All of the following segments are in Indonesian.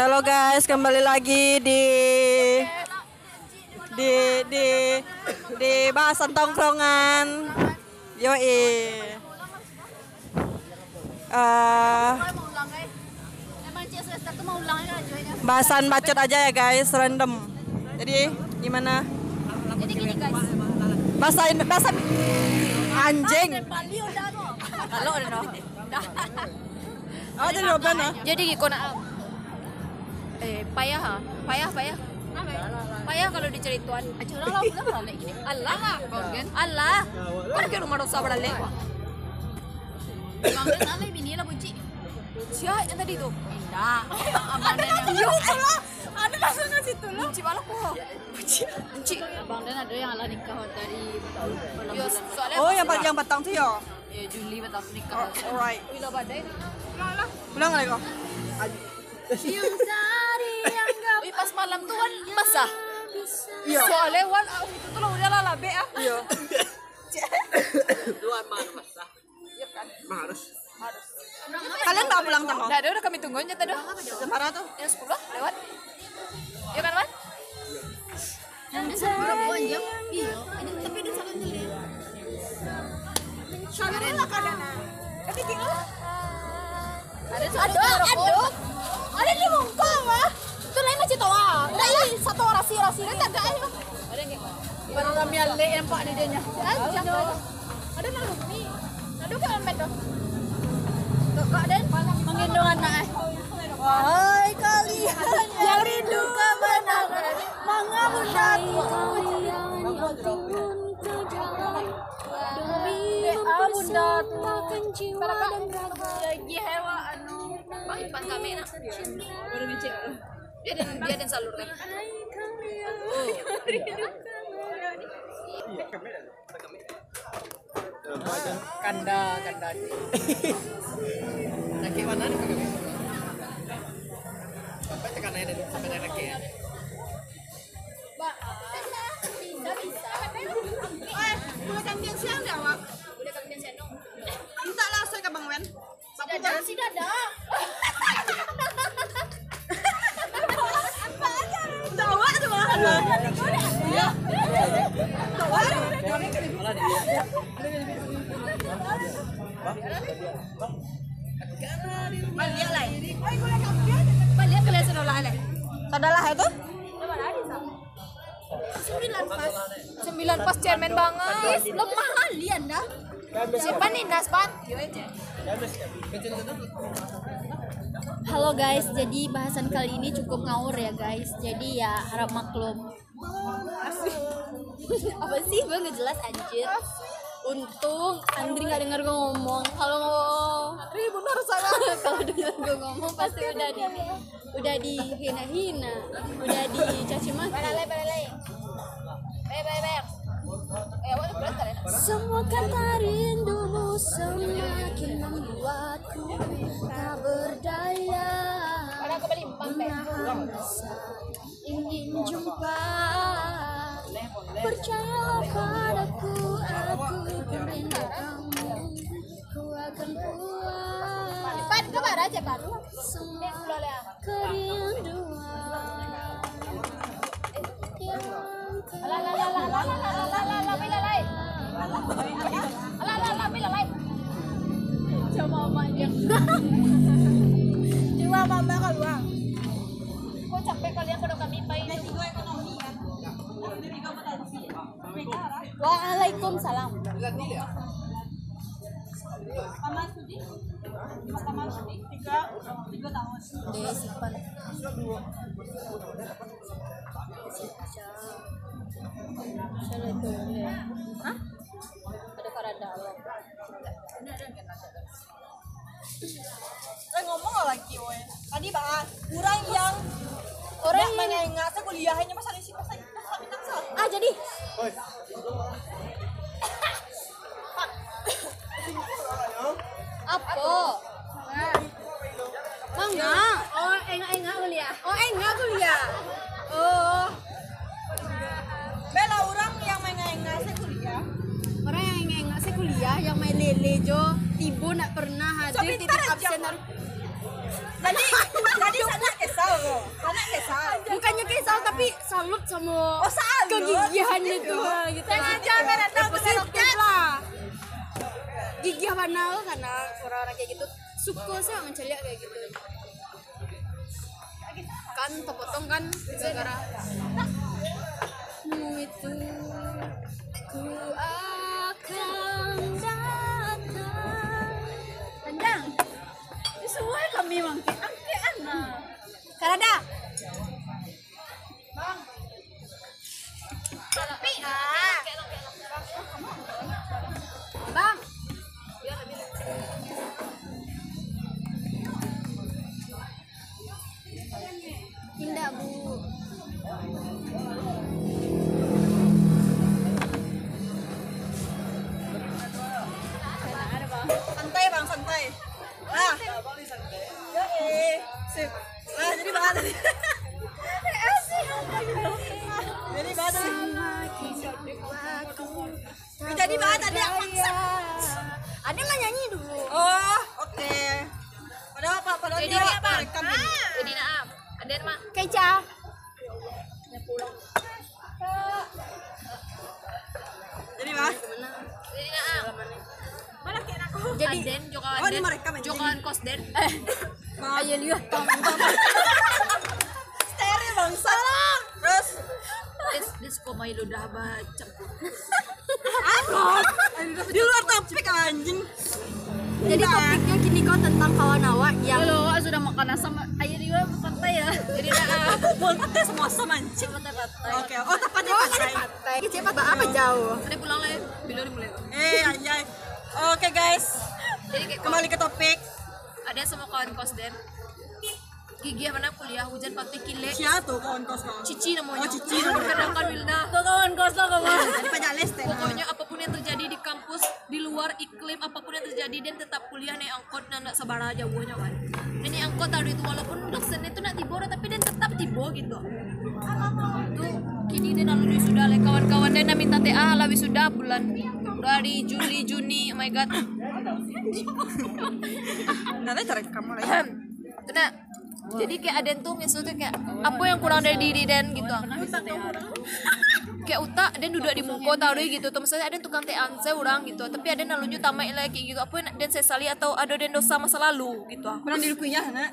Halo guys, kembali lagi di di di di bahasan tongkrongan. Yoi. Eh, bahasan bacot aja ya guys, random. Jadi gimana? Jadi gini guys. Bahasa bahasa anjing. Kalau no. Oh, jadi Robin. Jadi gini kona eh payah ha. Payah payah. Payah kalau dicari tuan. Aja orang lah udah. Allah lah. Allah. Kau kira rumah dosa. Bang Dan alai bini lah bunci. Siapa yang tadi tuh? Indah. Abang Dan yang Ada langsung ngasih tolong. bunci balap kok. Bunci. Bunci. Bang Dan ada yang ala nikah dari Oh, yang yang batang tuh ya. Ya Juli betul nikah. Alright. Wila badai. Pulang lagi kok. Pas malam tuh kan basah. Iya. Soalnya wan ah, itu tuh udah lah labe ah. Iya. Kalian nggak pulang tanggal? Nah, ada udah kami tungguin ya tadi. Parah tuh. Ya 10 lewat. Iya kan, Wan? Jam. Iya. Tapi salah lah kadang. Tapi tinggal. Ada ada ada. Ada di mah. Macam tawa. Lain satu rasi rasi. Ada tak ada. Ada ni. Baru kami ale yang pak di dia nya. Ada. Nak. Ada kan amet tu. Tuh, Kak Den, menggendong anak eh. Wahai kalian yang rindu kebenaran, mengamun Amun datang jiwa dan raga lagi hewa anu Bang Ipan kami nak baru ngecek dia dan dia dan salurkan kanda kanda. Laki mana nih sampai tekan aja dulu sampai laki ya? Bisa bisa. Eh, boleh kambing siang nggak, Wak? udah. Kami dan senong Minta lah saya ke Bang Wen. si dada si dada Sadalah itu? sembilan pas sembilan pas cemen banget lemah kali anda siapa nih naspan Halo guys, jadi bahasan kali ini cukup ngawur ya guys. Jadi ya harap maklum. Apa sih? Gue nggak jelas anjir. Untung Andri nggak dengar gue ngomong. Kalau Andri benar salah. Kalau dengar gue ngomong pasti udah di udah dihina-hina, udah dicaci maki. Semua kata rindumu semakin membuatku tak berdaya. Menahan rasa ingin jumpa Percayalah padaku, aku perindu kamu Ku akan buat semua kerinduan yang Cuma mamanya. Cuma mama. Kok capek kalian kalau kami pay. Waalaikumsalam. Deh, simpan. Salah itu. Hah? Ada karena dalam. Saya ngomong nggak lagi. Tadi bang, kurang yang Orang yang saya kuliahnya masa di sini masa masa minang sal. Ah, jadi Mangga. Oh, enggak-enggak kuliah. Oh, enggak kuliah. Oh, Bela orang yang mengengak saya kuliah. orang yang enggak saya kuliah yang main lele jo, tibo nak pernah hadir So, aja, absen Tadi tadi sana kesal kok. salut sama Oh, salut. kegigihannya tuh gitu. Mana karena orang-orang kayak gitu suka sih menceliak kayak gitu. Kan terpotong kan gara-gara mu itu ku akan datang. Ini semua kami mangke angke anak. Karada. Kok main udah baca. di luar topik anjing. Jadi topiknya kini kau tentang kawan awak yang Halo, sudah makan asam air juga pantai ya. Jadi nah, Buat teh semua sama anjing. pantai-pantai. Oke, oh tepatnya pantai. cepat apa jauh? Ada pulang lah, bila dimulai. Eh, anjay. Oke guys, Jadi kembali ke topik. ada semua kawan kos Den. Gigi mana kuliah hujan pasti kile. Siapa tuh kawan kos kau? Cici namanya. Oh, Cici. Kedangkan Wilda. kawan kos lah kawan. Pokoknya apa pun yang terjadi di kampus, di luar iklim, apa pun yang terjadi, dan tetap kuliah naik angkot dan nak sabar aja buahnya kan. Dan naik angkot tadi itu walaupun dosen itu nak tibo tapi dia tetap tibo gitu. Tuh kini dia lalu sudah le kawan-kawan dia nak minta TA lah wisuda bulan dari Juli Juni oh my god Nanti cari kamu lagi. Tuh, nah jadi kayak ada tuh misalnya kayak apa yang kurang dari diri dan gitu. Kayak utak dan duduk di muka tau deh gitu. Tuh misalnya ada tukang teh anse orang gitu. Tapi ada nalunju tamai lagi gitu. Apa yang dan sesali atau ada dan dosa masa lalu gitu. Kurang diri kuliah, nak.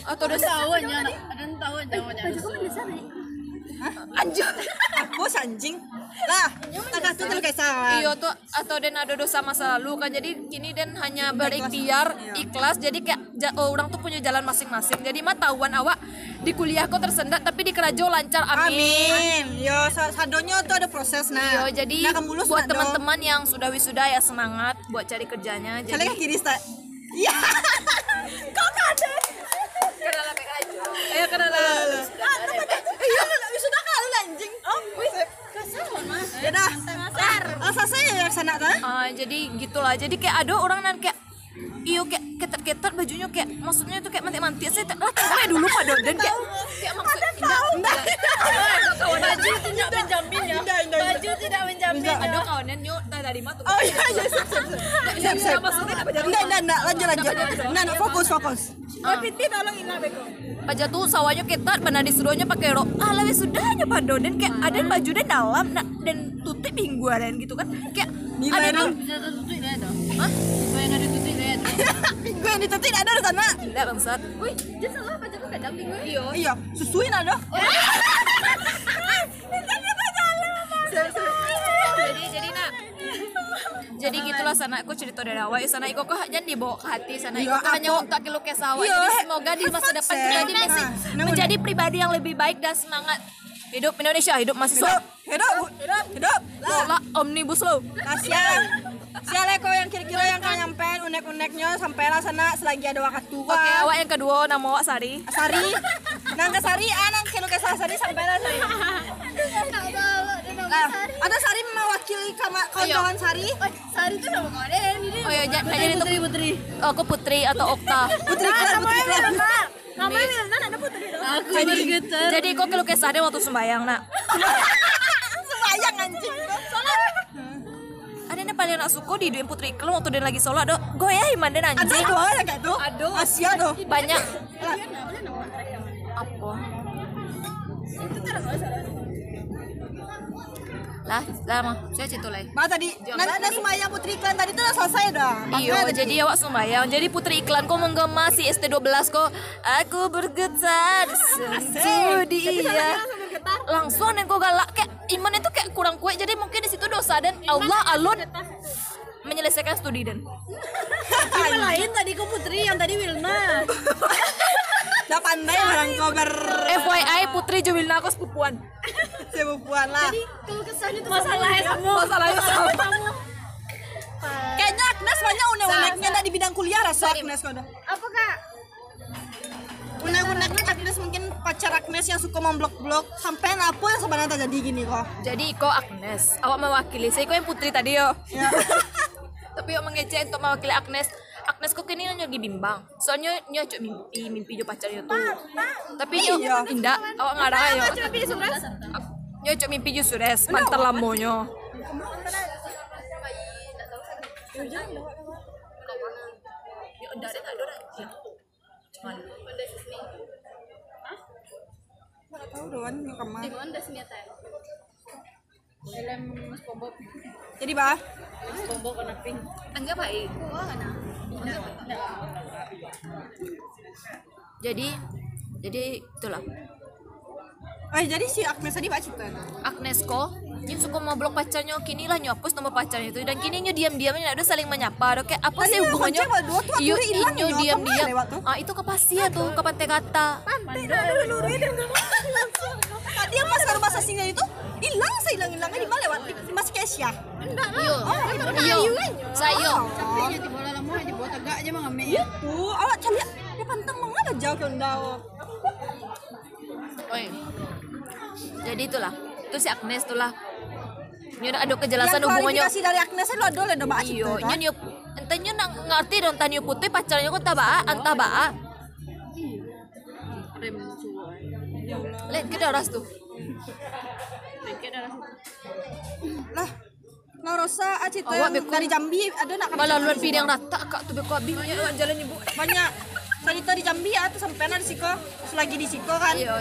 atau dosa Tahunya, ada tahu anjir Aku anjing. Lah, tak tuh terus kayak iya tuh atau dan ada dosa masa lalu kan. Jadi kini dan hanya berikhtiar ikhlas. Jadi kayak oh, orang tuh punya jalan masing-masing. Jadi mah tahuan awak di kuliah kok tersendat tapi di kerajo lancar. Amin, Amin. Yo, sa- sadonya tuh ada proses nah. Iya, jadi nah, buat teman-teman yang sudah wisuda ya semangat buat cari kerjanya. Kalian Jadi kan kiri sta. Iya. Kok kade? Ayo kenal Iya, Ya. Kasar. Asa saya yang sana tuh. Ah, jadi gitulah. Jadi kayak ada orang nan kayak iyo kayak ketat-ketat bajunya kayak maksudnya itu kayak mantik-mantik. Saya tak lah kayak dulu pada dan kayak kayak maksud enggak enggak. Ada kawan baju tidak menjamin ya Indah, indah, indah. baju tidak menjamin ada kawanan yuk tadi mah tuh Oh iya, iya, siap, siap, siap. Maksudnya apa Enggak, enggak, enggak, lanjut, lanjut. Nah, nah, fokus, fokus. Ah. Aja tuh sawahnya ketat, pernah disuruhnya pakai rok. Ah, lebih sudahnya pado dan kayak ada baju dan dalam, nah, dan tutup mingguan gitu kan. Kayak Nilai ada dong. Hah? Gue yang ditutup ada di sana. Tidak bangsat. Wih, dia salah baju tuh kadang minggu. Iya. Iya, susuin ada. Jadi jadi nak jadi gitulah sana aku cerita dari awal sana iko kok jangan dibawa ke hati sana iko Iya, kok hanya aku- untuk kilu kesawa Iya, jadi semoga di masa depan Seh. kita jadi masih Nah, menjadi pribadi yang lebih baik dan semangat hidup Indonesia hidup mahasiswa Hidup, hidup, hidup, hidup. Omnibus law Kasihan. Sial kau yang kira-kira yang kan nyampein unek-uneknya sampailah sana selagi ada waktu tua. Oke, awak yang kedua nama awak Sari. Sari, nang ke Sari, ah nang kilo ke Sari sampailah Sari. Nah, ada Sari mewakili kama kawan-kawan Sari. Sari itu nama kawan ini. Oh ya, jadi jadi itu Putri. Aku Putri atau Okta. Putri Klar, Putri Klar. Namanya Wildan ada putri dong. Aku gitu. Jadi kok kilo kesah waktu sembayang nak. Paling nak suka di duit Putri Kelung waktu dia lagi sholat dok. Goyah iman dan Ada anjing. doa ya kayak tuh. Aduh. Asia tuh. Banyak. Apa? lah lama saya cerita lagi Bah tadi, nah, nah Sumaya Putri Iklan tadi tuh udah selesai dah. Iyo, jadi awak sembahyang. Jadi putri iklan kok menggema si ST12 kok. Aku bergetar sentuh dia. Langsung yang kok galak kayak iman itu kayak kurang kuat. Jadi mungkin di situ dosa dan Allah alun menyelesaikan studi dan. Yang lain tadi kau Putri, yang tadi Wilna. Udah pandai orang kau ber FYI Putri Juwilna aku sepupuan. sepupuan lah. Kalau kesannya tuh Masalahnya sama. Masalahnya sama. Kayaknya Agnes banyak unek-uneknya di bidang kuliah rasa Agnes kau dah. apa kak Unek-uneknya Agnes mungkin pacar Agnes yang suka memblok-blok sampai apa yang sebenarnya terjadi gini kok. Jadi kok Agnes, awak mewakili. Saya kok yang Putri tadi yo. Ya. Tapi awak mengejek untuk mewakili Agnes. Agnes kok kini lagi bimbang. Soalnya nyo cok mimpi, mimpi jo pacarnya tuh. Tapi Iya. indah, awak ngarang ayo. Nyo cok mimpi jo sures, mantar lamonyo. Tahu doan yang ke mana. Honda senjata ya? Jadi bah, Enggak baik. Jadi jadi itulah. Eh jadi si Agnes tadi cerita. Agnes kok yang suka mau blok pacarnya kini lah nyopus nomor pacarnya itu dan kini nyo diam diam ada saling menyapa ada kayak apa sih hubungannya iyo akhirnya hilang inyo ya, diam ke mana diam lewat tuh? ah itu ke Pasia tuh ke pantai kata Pantai dah dulu Tadi yang pas baru bahasa singa itu hilang saya hilang hilangnya di mana lewat di, Mas Kesia. iyo iyo saya Capeknya di bola lama di bola tegak aja mah ngambil Itu awak cari di pantang mana jauh ke ndau. Oi. Jadi itulah. Itu si Agnes itulah. Nyo ada kejelasan Yang hubungannya. klarifikasi dari Agnes lo ada lo baca iyo nyo nyo entahnya nang ngerti dong tanya putih pacarnya kok tabaa anta baa Lihat ke daras tuh. Lah, Nah Rosa aja itu Awak yang beko- dari Jambi ada nak Malah luar pidang rata kak tuh beko abi banyak jalan ibu. banyak. Tadi tadi Jambi ya tuh sampai di Siko, selagi di Siko kan. Iya.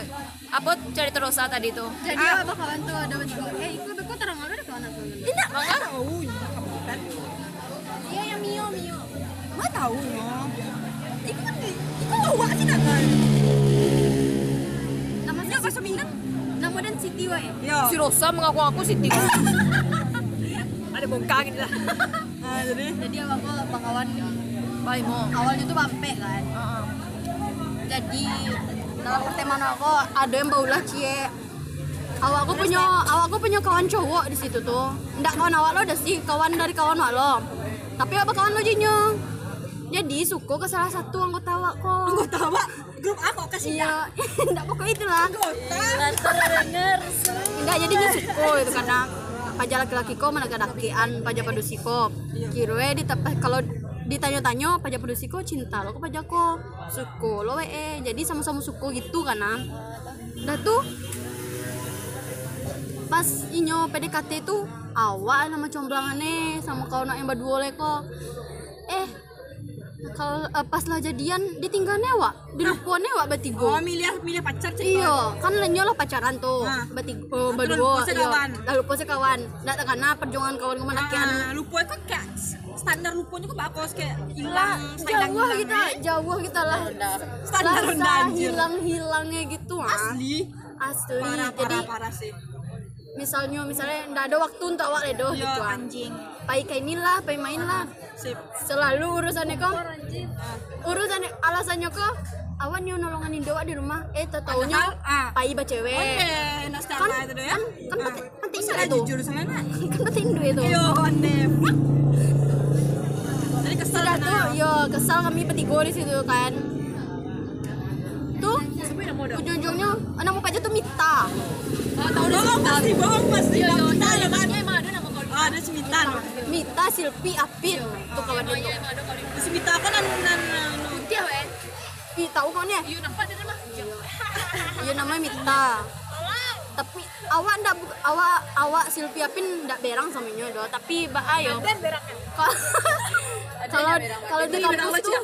Apa cari terus tadi tuh? jadi apa kawan tuh ada eh ikut beko terang ada kawan aku Tidak Mangga? tahu. Kan. iya yang mio mio Nggak tahu no. Iku kan iku awak sih nak kan. nama Ya pas minang. nama dan Siti wae Ya. Si Rosa mengaku-ngaku si Tio. Ada bongkar gitu lah. Nah, jadi jadi awak kok mau. awalnya tuh bampe kan. Jadi dalam pertemanan aku ada yang baulah cie. Awakku punya awakku punya kawan cowok di situ tuh. Ndak kawan awak lo ada sih kawan dari kawan awak lo. Tapi apa kawan lo jinyo? Jadi suku ke salah satu anggota awak kok. Anggota awak? Grup aku kasih iya. Ndak pokoknya itulah anggota. Enggak jadi dia suko itu karena pajak laki-laki kok mana kadakian pajak padusiko kirwe di kalau ditanya-tanya pajak padusiko cinta lo ke pajak kok suko lo eh jadi sama-sama suko gitu karena udah tuh pas inyo PDKT itu awal nama comblangannya sama kawan yang berdua le kok eh kalau eh, pas lah jadian ditinggalnya wak dilupuannya wak bertiga Oh, milih milih pacar cerita. Iya, kan lenyo lah pacaran tuh. Nah. Berarti Itu oh, lalu berdua. pose iya. kawan. Lalu pose kawan. Karena perjuangan kawan ke menakian. Nah, lupa itu kayak standar lupanya kok bagus kayak hilang, jauh hilang, kita, jauh kita lah. Standar rendah, anjir. hilang-hilangnya gitu ah. Asli. Asli. Parah, Jadi parah, parah sih. misalnya misalnya ndak ada waktu untuk awak ledo Iya, gitu ah. anjing. Pai kayak inilah, pai main lah. Sip. Selalu urusannya kok. Urusannya alasannya kok awan yang nolongin Indo di rumah eh taunya ah. pai ba cewek nah kan itu ya. kan kan penting itu jujur sama nak. kan penting duit itu Yo, ande. Kesel sudah kan, tuh yo kesal kami petigo di situ kan tuh ujung-ujungnya anak muka aja tuh Mita Bohong pasti, bohong pasti. Iya, iya, Minta iya, ya kan? iya, emang ada nama kau. Ah, ada si Mita. no. Mita Silpi Apit tuh kawan Iya, ada kau. Si Mita kan nan nan nan- Putih weh. Ih, tahu kau nih Iya nampak dia mah. iya namanya Mita tapi awak ndak awak awak Silpi Apin ndak berang sama nyo do tapi ba ayo kalau kalau di kampus tuh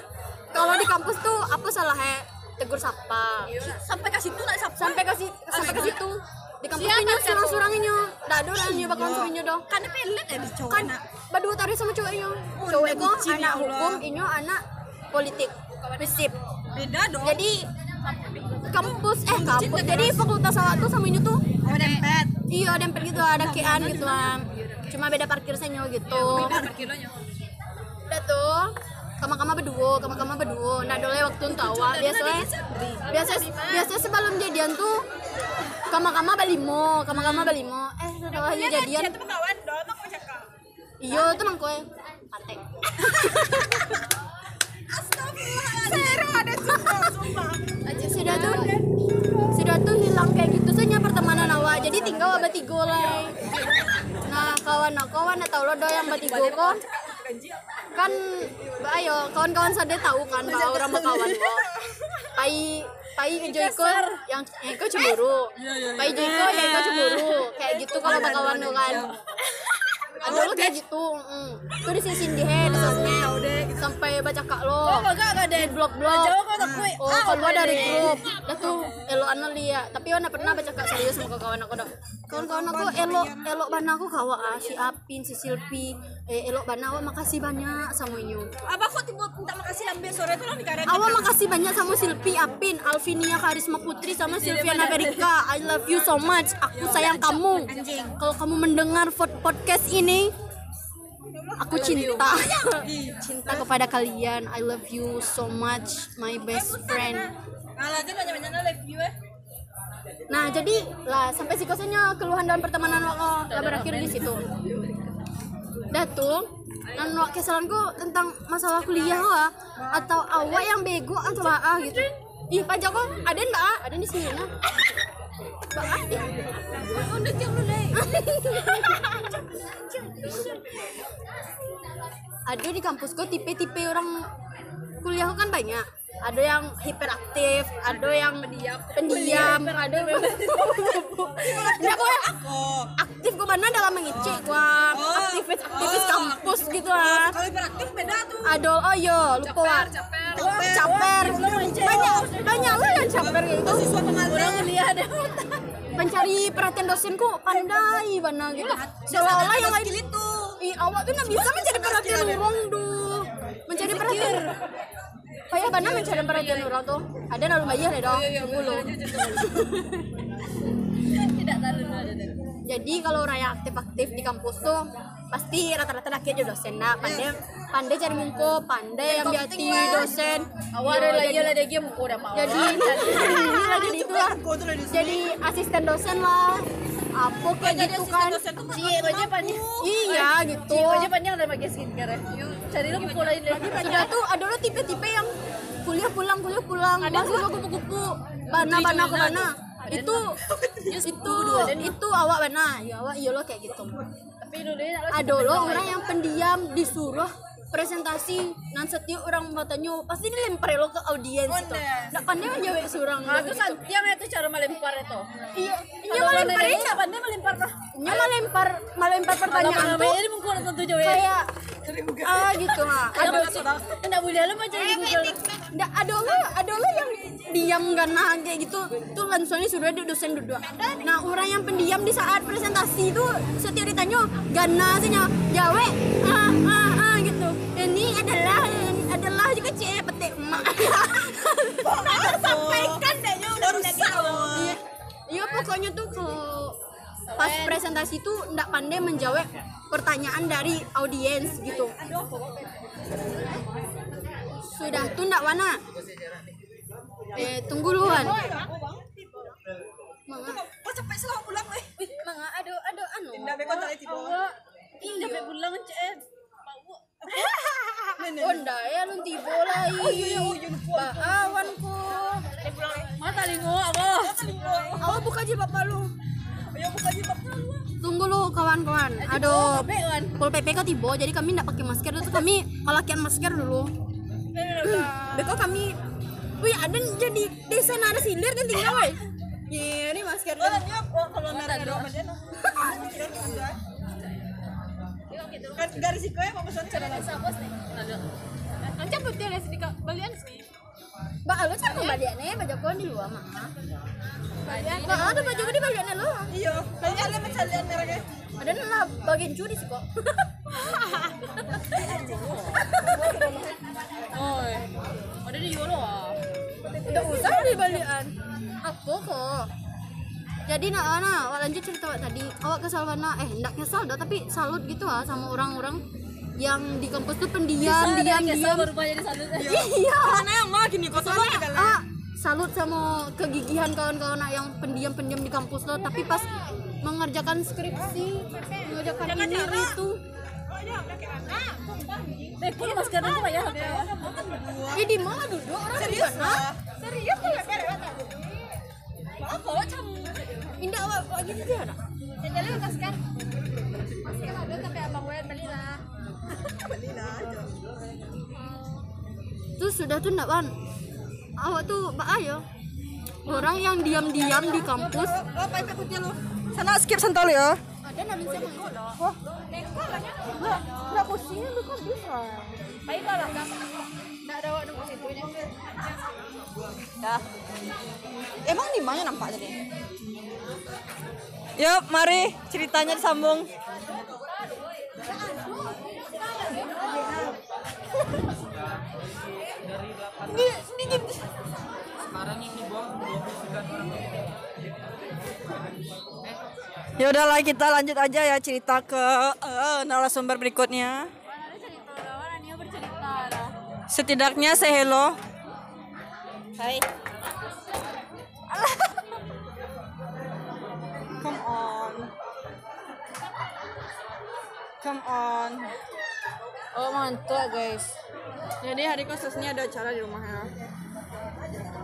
kalau di kampus tuh apa salahnya tegur sapa? Sampai ke situ nak siapa? sampai ke si- sampai ke situ. di kampus ini surang-surang ini dah ada orang nyoba kampus ini dah Kan pelet ya cowok kan berdua tarik sama cowoknya Oh, cowok itu ya anak Allah. hukum ini anak politik. Prinsip Beda dong. jadi kampus eh kampus jadi fakultas awak tuh sama ini tuh oh dempet. iya dempet gitu ada kean gitu lah. Cuma beda parkir senyo gitu. Kilonya udah tuh kama-kama berdua kama-kama berdua. Nah dulu waktu awak biasanya biasa biasa sebelum jadian tuh kama-kama balimo kama-kama balimo eh setelah jadian Itu kawan dong, mak mau cakap. iya itu mangkoy pantai Seru ada sumpah, sumpah. sudah tuh sudah tuh hilang kayak gitu saja pertemanan awak. Jadi tinggal abah tiga lah nah kawan aku kawan tahu lo do yang batigo kok kan ayo kawan-kawan sadar tahu kan bahwa orang kawan kok pai pai Joyko yang yang kau cemburu. Pai Joyko yang kau cemburu. Kayak gitu kalau kawan lo kan ada lo kayak gitu mm. tuh di sini di head di sosmed sampai baca kak lo. Di blog blog oh keluar dari grup. Dah tuh elo ana liya tapi ana pernah baca kak serius sama kawan aku dah kawan-kawan aku elo elo bana aku kawa ah, si Apin si Silpi eh elo bana awak makasih banyak sama inyo Abah kok tiba minta makasih lambe sore itu lah di karet. Awak makasih banyak sama Silpi Apin, Alvinia Karisma Putri sama Silviana Verika. I love you so much. Aku sayang kamu. Kalau kamu mendengar pod- podcast ini, aku cinta. cinta kepada kalian. I love you so much, my best friend. View eh. Nah, jadi lah sampai sikosnya keluhan dalam pertemanan wako lah berakhir di situ. Dah tuh, dan wak kesalanku tentang masalah kuliah wa atau awak yang bego atau ah gitu. Ih, Pak Joko, ada enggak? ah? Ada di sini nah. Mbak ah, Ada di kampusku tipe-tipe orang kuliah kan banyak. Ada yang hiperaktif, ada yang pendiam, pendiam, ada yang Nah, yang aktif kok mana dalam mengecek gua. Aktivis aktivis kampus gitu lah. Kalau hiperaktif beda tuh. adol oh yo lupa. Wak. Caper. caper banyak banyak lo yang caper gitu. Siswa pengajar. ada pencari perhatian dosen kok pandai mana gitu. Seolah-olah yang lain itu. Ih, awak tuh nggak bisa mencari perhatian orang tuh. Mencari perhatian. kayak mana mencari perhatian orang tuh. Ada nalu bayar ya dong? Tunggu lo tidak terlalu ada. Jadi kalau orang yang aktif-aktif di kampus tuh pasti rata-rata laki aja dosen nah pandai pandai cari mungko pandai yang biati dosen. Awal lagi lah dia mungko udah mau. jadi jadi itu lah jadi asisten dosen lah. Apa kayak gitu kan. Iya, aja. Panjang. iya gitu. Panjang ada pakai skincare ya. Cari lu pukul lain lagi. sudah tuh ada lo tipe-tipe yang kuliah pulang kuliah pulang. Mahasiswa kupu-kupu. Bana bana ke bana. Itu itu itu awak bana. Ya awak iya lo kayak gitu Lo orang yang pendiam disuruh presentasi nan setiap orang matanya pasti dilempar lo ke audiens itu. Nggak pandai aja wek surang. Itu santiang itu cara melempar itu. iya iya melempar Ini apa dia melempar tuh? iya melempar melempar pertanyaan tuh Ini mungkin tentu jauh ya. kayak ah gitu ah ada Enggak boleh lu baca di Google. Nggak, ada lo ada lo yang diam gak nah kayak gitu. Tuh langsungnya sudah ada dosen duduk. Nah orang yang pendiam di saat presentasi itu setiap ditanya gana sih jawe ah ah ah. gitu ini adalah adalah juga cie petik emak Sampaikan deh udah rusak loh. Iya, iya pokoknya tuh kalau pas presentasi tuh nggak pandai menjawab pertanyaan dari audiens gitu. Sudah tuh nggak wana. Eh tunggu luan. Manga, Kok sampai selalu pulang weh? manga, ada ada anu. Tidak bekon tadi tiba. Iya, Sampai pulang cek. Oh ndak ya lu tibo lagi. Oh iya iya Ba awan ko. Mata lingo apa? Awak buka jilbab malu. Ayo buka jilbab dulu. Tunggu lu kawan-kawan. Aduh. Pol PP kok tiba, jadi kami nggak pakai masker dulu. Kami kalakian masker dulu. Beko kami Wih ada jadi desain ada silir kan tinggal weh. Iya, ini masker. Oh, kalau merah dia? Kan garis iko ya mau pesan cara langsung. Ancam betul ya kak balian sih Mbak lu kan baliannya baju kau di luar mah. Mbak ada baju kau di baliannya lu. Iya, banyak lah macam lian mereka. Ada lah bagian curi sih kok. oh ada di ah Udah usah di balian. Apa kok? Jadi nak ana, awak lanjut cerita awak tadi. Awak kesal karena eh ndak kesal dah tapi salut gitu ah sama orang-orang yang di kampus tuh pendiam, diam, diam. berubah jadi salut. Iya. Mana yang mau gini kok sama Soalnya ah, salut sama kegigihan kawan-kawan ah, yang pendiam-pendiam di kampus lo tapi pas mengerjakan skripsi mengerjakan ini itu eh kok maskernya tuh ya? Eh di mana duduk? Orang di mana? Serius tuh ya, apa macam indah awak awak gitu dia nak jadi lu kasih kan masih ada tapi abang gue beli lah tuh sudah tuh ndak wan awak tuh mbak ayo orang yang diam-diam di kampus Oh, apa itu putih lu? Sana skip sentol ya. Ada namin siapa enggak enggak, enggak pusingnya lu kan bisa. nggak ada situ Ya. Emang di mana nampak tadi? Yuk, mari ceritanya disambung. Ini, Ya udahlah kita lanjut aja ya cerita ke eh, narasumber berikutnya. Setidaknya say hello. Hai. Come on. Come on. Oh mantap guys. Jadi hari khususnya ada acara di rumah ya.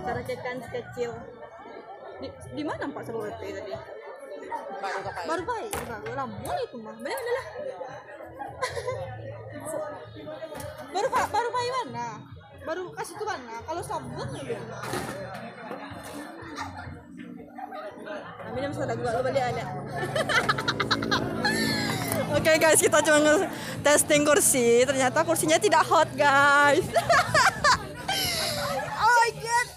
Acara kecil. Di, di mana Pak sebelum tadi? Baru baik. Baru baik. Lama itu mah. Benar lah. baru baru bayi mana? Baru kasih tuh mana? Kalau sambung ya gitu. Kami minum soda gua lu balik ada. Oke guys, kita cuma testing kursi. Ternyata kursinya tidak hot guys. oh my god.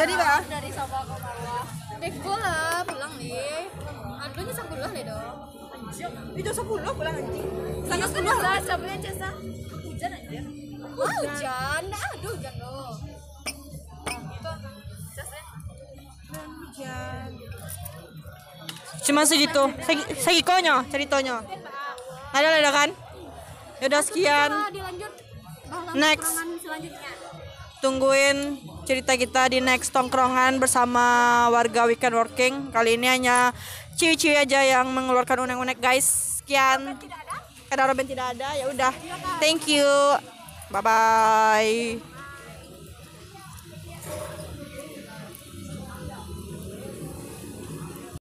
Jadi pak? dari Sabah Marwah Bego lah pulang nih Aduhnya sebulan deh dong Itu sepuluh pulang anjing. Sana sepuluh lah Sabahnya jasa Hujan aja Wah hujan, nah aduh hujan loh Cuma segitu. Segi, segikonya ceritanya. Ada ada kan? Yaudah sekian. Nah, dilanjut Bahas Next. selanjutnya Tungguin cerita kita di next tongkrongan bersama warga weekend working. Kali ini hanya ciwi-ciwi aja yang mengeluarkan unek-unek guys. Sekian. Karena Robin tidak ada, ya udah. Thank you. Bye bye.